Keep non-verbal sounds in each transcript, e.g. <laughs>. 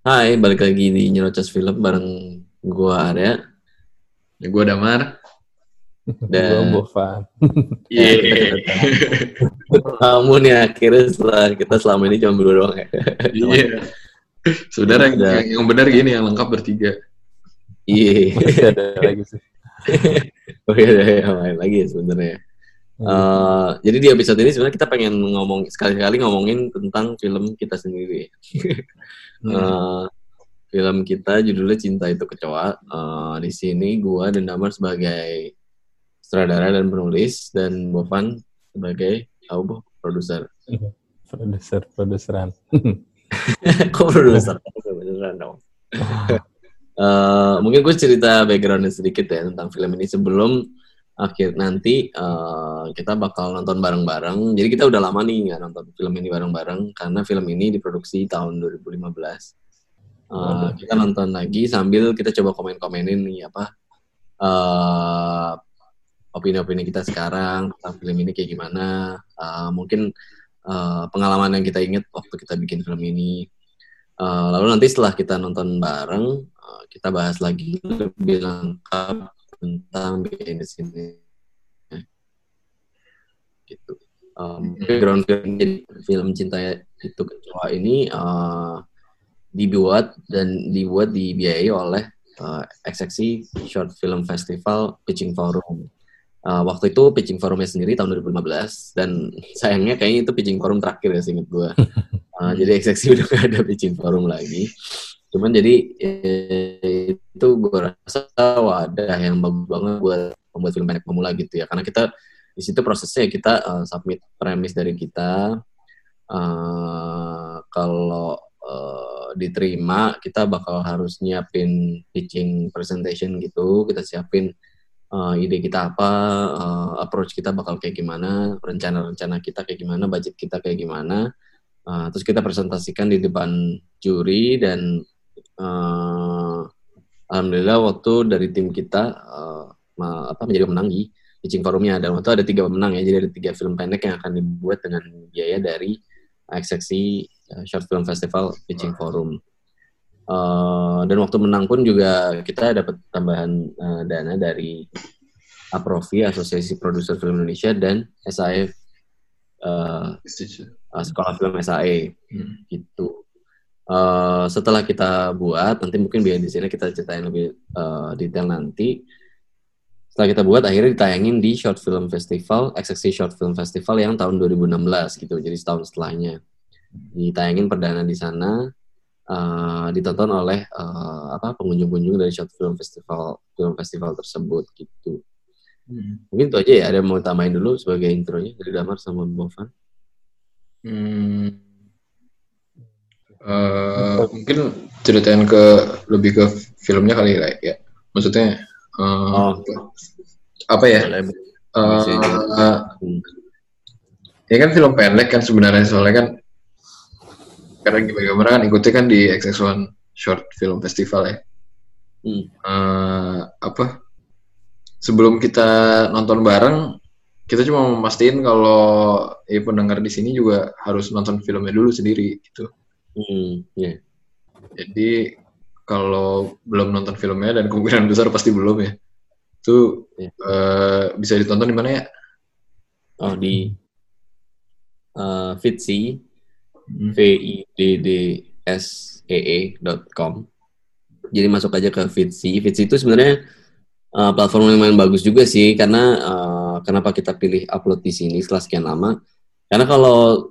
Hai, balik lagi di Nyerocos Film bareng gua Arya Ya, gue Damar. dan Gue Bovan. Iya. kamu nih akhirnya setelah kita selama ini cuma berdua doang ya. Iya. Sebenarnya yang, yang, yang benar gini, yang lengkap bertiga. Iya. Masih ada lagi sih. Oh iya, iya, iya, main lagi ya sebenarnya. Eh, jadi di episode ini sebenarnya kita pengen ngomong sekali-kali ngomongin tentang film kita sendiri. <laughs> Hmm. Eh, film kita judulnya Cinta Itu Kecoa. Eh, di sini gua dan Damar sebagai sutradara dan penulis dan Bovan sebagai Bo, produser. Produser, produseran. <laughs> Kok produser? Beneran dong. <laughs> Eh, mungkin gue cerita backgroundnya sedikit ya tentang film ini sebelum akhir nanti eh, kita bakal nonton bareng-bareng. Jadi kita udah lama nih nggak nonton film ini bareng-bareng karena film ini diproduksi tahun 2015. Eh, kita nonton lagi sambil kita coba komen-komenin nih apa eh, opini-opini kita sekarang tentang film ini kayak gimana. Eh, mungkin eh, pengalaman yang kita ingat waktu kita bikin film ini. Eh, lalu nanti setelah kita nonton bareng, eh, kita bahas lagi lebih lengkap tentang behind the scene gitu. Um, background film film cinta itu kecoa ini eh, dibuat dan dibuat dibiayai oleh eh, Ekseksi Short Film Festival Pitching Forum. Eh, waktu itu pitching forumnya sendiri tahun 2015 dan <laughs> sayangnya kayaknya itu pitching forum terakhir ya seinget gue. <laughs> Uh, jadi ekseksi udah gak ada pitching forum lagi. Cuman jadi eh, itu gue rasa wadah yang bagus banget buat membuat film pendek pemula gitu ya. Karena kita di situ prosesnya kita uh, submit premis dari kita. Uh, kalau uh, diterima kita bakal harus nyiapin pitching presentation gitu. Kita siapin uh, ide kita apa, uh, approach kita bakal kayak gimana, rencana-rencana kita kayak gimana, budget kita kayak gimana. Uh, terus kita presentasikan di depan juri dan uh, alhamdulillah waktu dari tim kita uh, ma- apa menjadi pemenang di pitching forumnya dan waktu ada tiga pemenang ya jadi ada tiga film pendek yang akan dibuat dengan biaya dari ekseksi uh, short film festival pitching forum Uh, dan waktu menang pun juga kita dapat tambahan uh, dana dari Aprofi Asosiasi Produser Film Indonesia dan SAE uh, uh, Sekolah Film SAE Hmm. gitu. Eh, setelah kita buat, nanti mungkin biar di sini kita ceritain lebih eh, detail nanti. Setelah kita buat, akhirnya ditayangin di Short Film Festival, XXC Short Film Festival yang tahun 2016 gitu, jadi setahun setelahnya. Ditayangin perdana di sana, eh, ditonton oleh eh, apa pengunjung-pengunjung dari Short Film Festival film festival tersebut gitu. Hmm. Mungkin itu aja ya, ada yang mau tambahin dulu sebagai intronya dari Damar sama Bovan. Hmm. Eh, mungkin ceritain ke lebih ke filmnya kali lah ya. Maksudnya eh, Oh. apa ya? Hmm. ya kan film pendek kan sebenarnya soalnya kan karena gimana kan ikutnya kan di XX1 Short Film Festival ya. Hmm. Eh, apa? Sebelum kita nonton bareng, kita cuma memastikan kalau ya pendengar di sini juga harus nonton filmnya dulu sendiri gitu. Hmm, ya. Jadi kalau belum nonton filmnya dan kemungkinan besar pasti belum ya, itu Iya. eh, bisa ditonton di mana ya? Oh di uh, Fitsi Hmm. v i d d s e e dot com. Jadi masuk aja ke Fitsi. Fitsi itu sebenarnya uh, platform yang lumayan bagus juga sih karena uh, kenapa kita pilih upload di sini setelah sekian lama? Karena kalau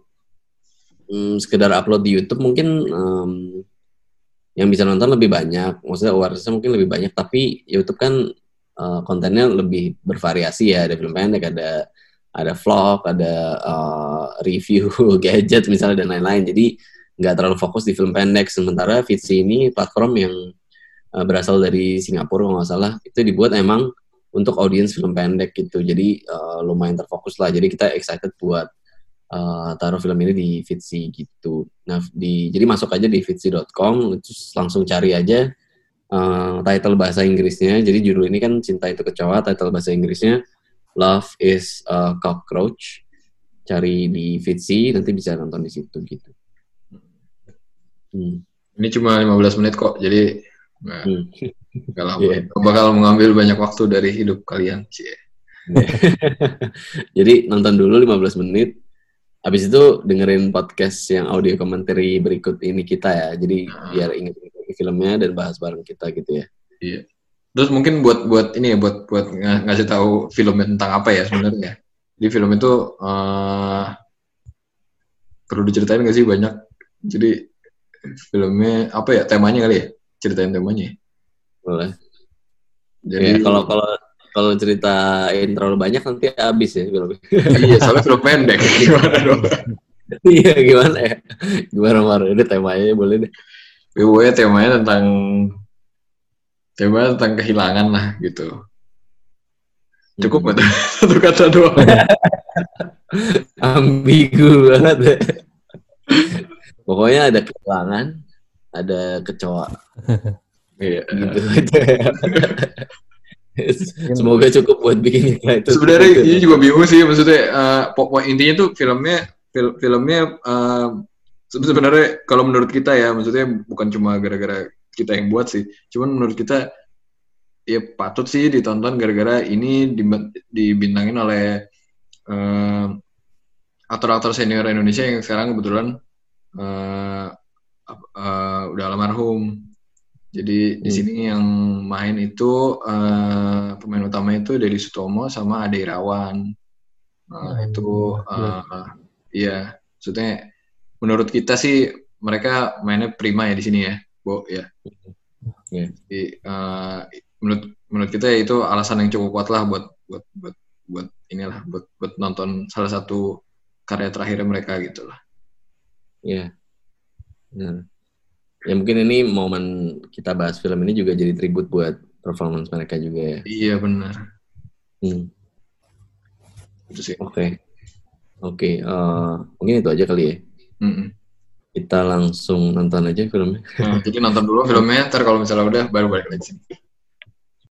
mm, sekedar upload di YouTube mungkin um, yang bisa nonton lebih banyak, maksudnya awarenessnya mungkin lebih banyak, tapi YouTube kan uh, kontennya lebih bervariasi ya, ada film pendek, ada ada vlog, ada uh, review <laughs> gadget misalnya dan lain-lain. Jadi nggak terlalu fokus di film pendek. Sementara Fitsi ini platform yang uh, berasal dari Singapura kalau nggak salah, itu dibuat emang untuk audiens film pendek gitu. Jadi uh, lumayan terfokus lah. Jadi kita excited buat uh, taruh film ini di Fitsi gitu. Nah, di jadi masuk aja di fitsi.com, terus langsung cari aja uh, title bahasa Inggrisnya. Jadi judul ini kan Cinta Itu Kecoa, title bahasa Inggrisnya Love is a Cockroach. Cari di Fitsi, nanti bisa nonton di situ gitu. Hmm. Ini cuma 15 menit kok, jadi nggak Hmm. lama. Nggak bakal mengambil banyak waktu dari hidup kalian. Cie. <laughs> Jadi nonton dulu 15 menit. Habis itu dengerin podcast yang audio commentary berikut ini kita ya. Jadi Ah. biar inget filmnya dan bahas bareng kita gitu ya. Iya. Terus mungkin buat buat ini ya buat buat ng- ngasih tahu filmnya tentang apa ya sebenarnya. Di film itu eh perlu diceritain gak sih banyak. Jadi filmnya apa ya temanya kali ya? Ceritain temanya. Boleh. Jadi Ya, kalau kalau kalau ceritain terlalu banyak nanti habis ya filmnya. iya soalnya film pendek <laughs> gimana dong? Iya gimana ya? Gimana Mar? Ini temanya boleh deh. Pokoknya temanya tentang temanya tentang kehilangan lah gitu. Cukup nggak <laughs> tuh? satu kata doang. <laughs> Ambigu banget ya. Pokoknya ada kehilangan, ada kecoa Iya. gitu aja. Semoga cukup buat bikin kita itu. Sebenarnya ini juga bingung sih maksudnya eh, pokok intinya tuh filmnya fil- filmnya eh, se- sebenarnya kalau menurut kita ya maksudnya bukan cuma gara-gara kita yang buat sih cuman menurut kita ya patut sih ditonton gara-gara ini dib- dibintangin oleh eh, aktor-aktor senior Indonesia yang sekarang kebetulan ap- eh, udah almarhum jadi di Hmm. sini yang main itu eh, pemain utama itu Dedi Sutomo sama Ade Irawan. Nah, Hmm, itu eh, iya, maksudnya menurut kita sih mereka mainnya prima ya di sini ya, Bo ya. Iya. Jadi, eh, menurut menurut kita ya itu alasan yang cukup kuat lah buat buat buat buat inilah buat buat nonton salah satu karya terakhir mereka gitu lah. Iya. Benar. Ya mungkin ini momen kita bahas film ini juga jadi tribut buat performance mereka juga ya. Iya benar. Hmm. Itu sih. Oke. Oke, eh, mungkin itu aja kali ya. Mm-mm. Kita langsung nonton aja filmnya. Nah, jadi nonton dulu filmnya, ntar kalau misalnya udah baru balik lagi sini.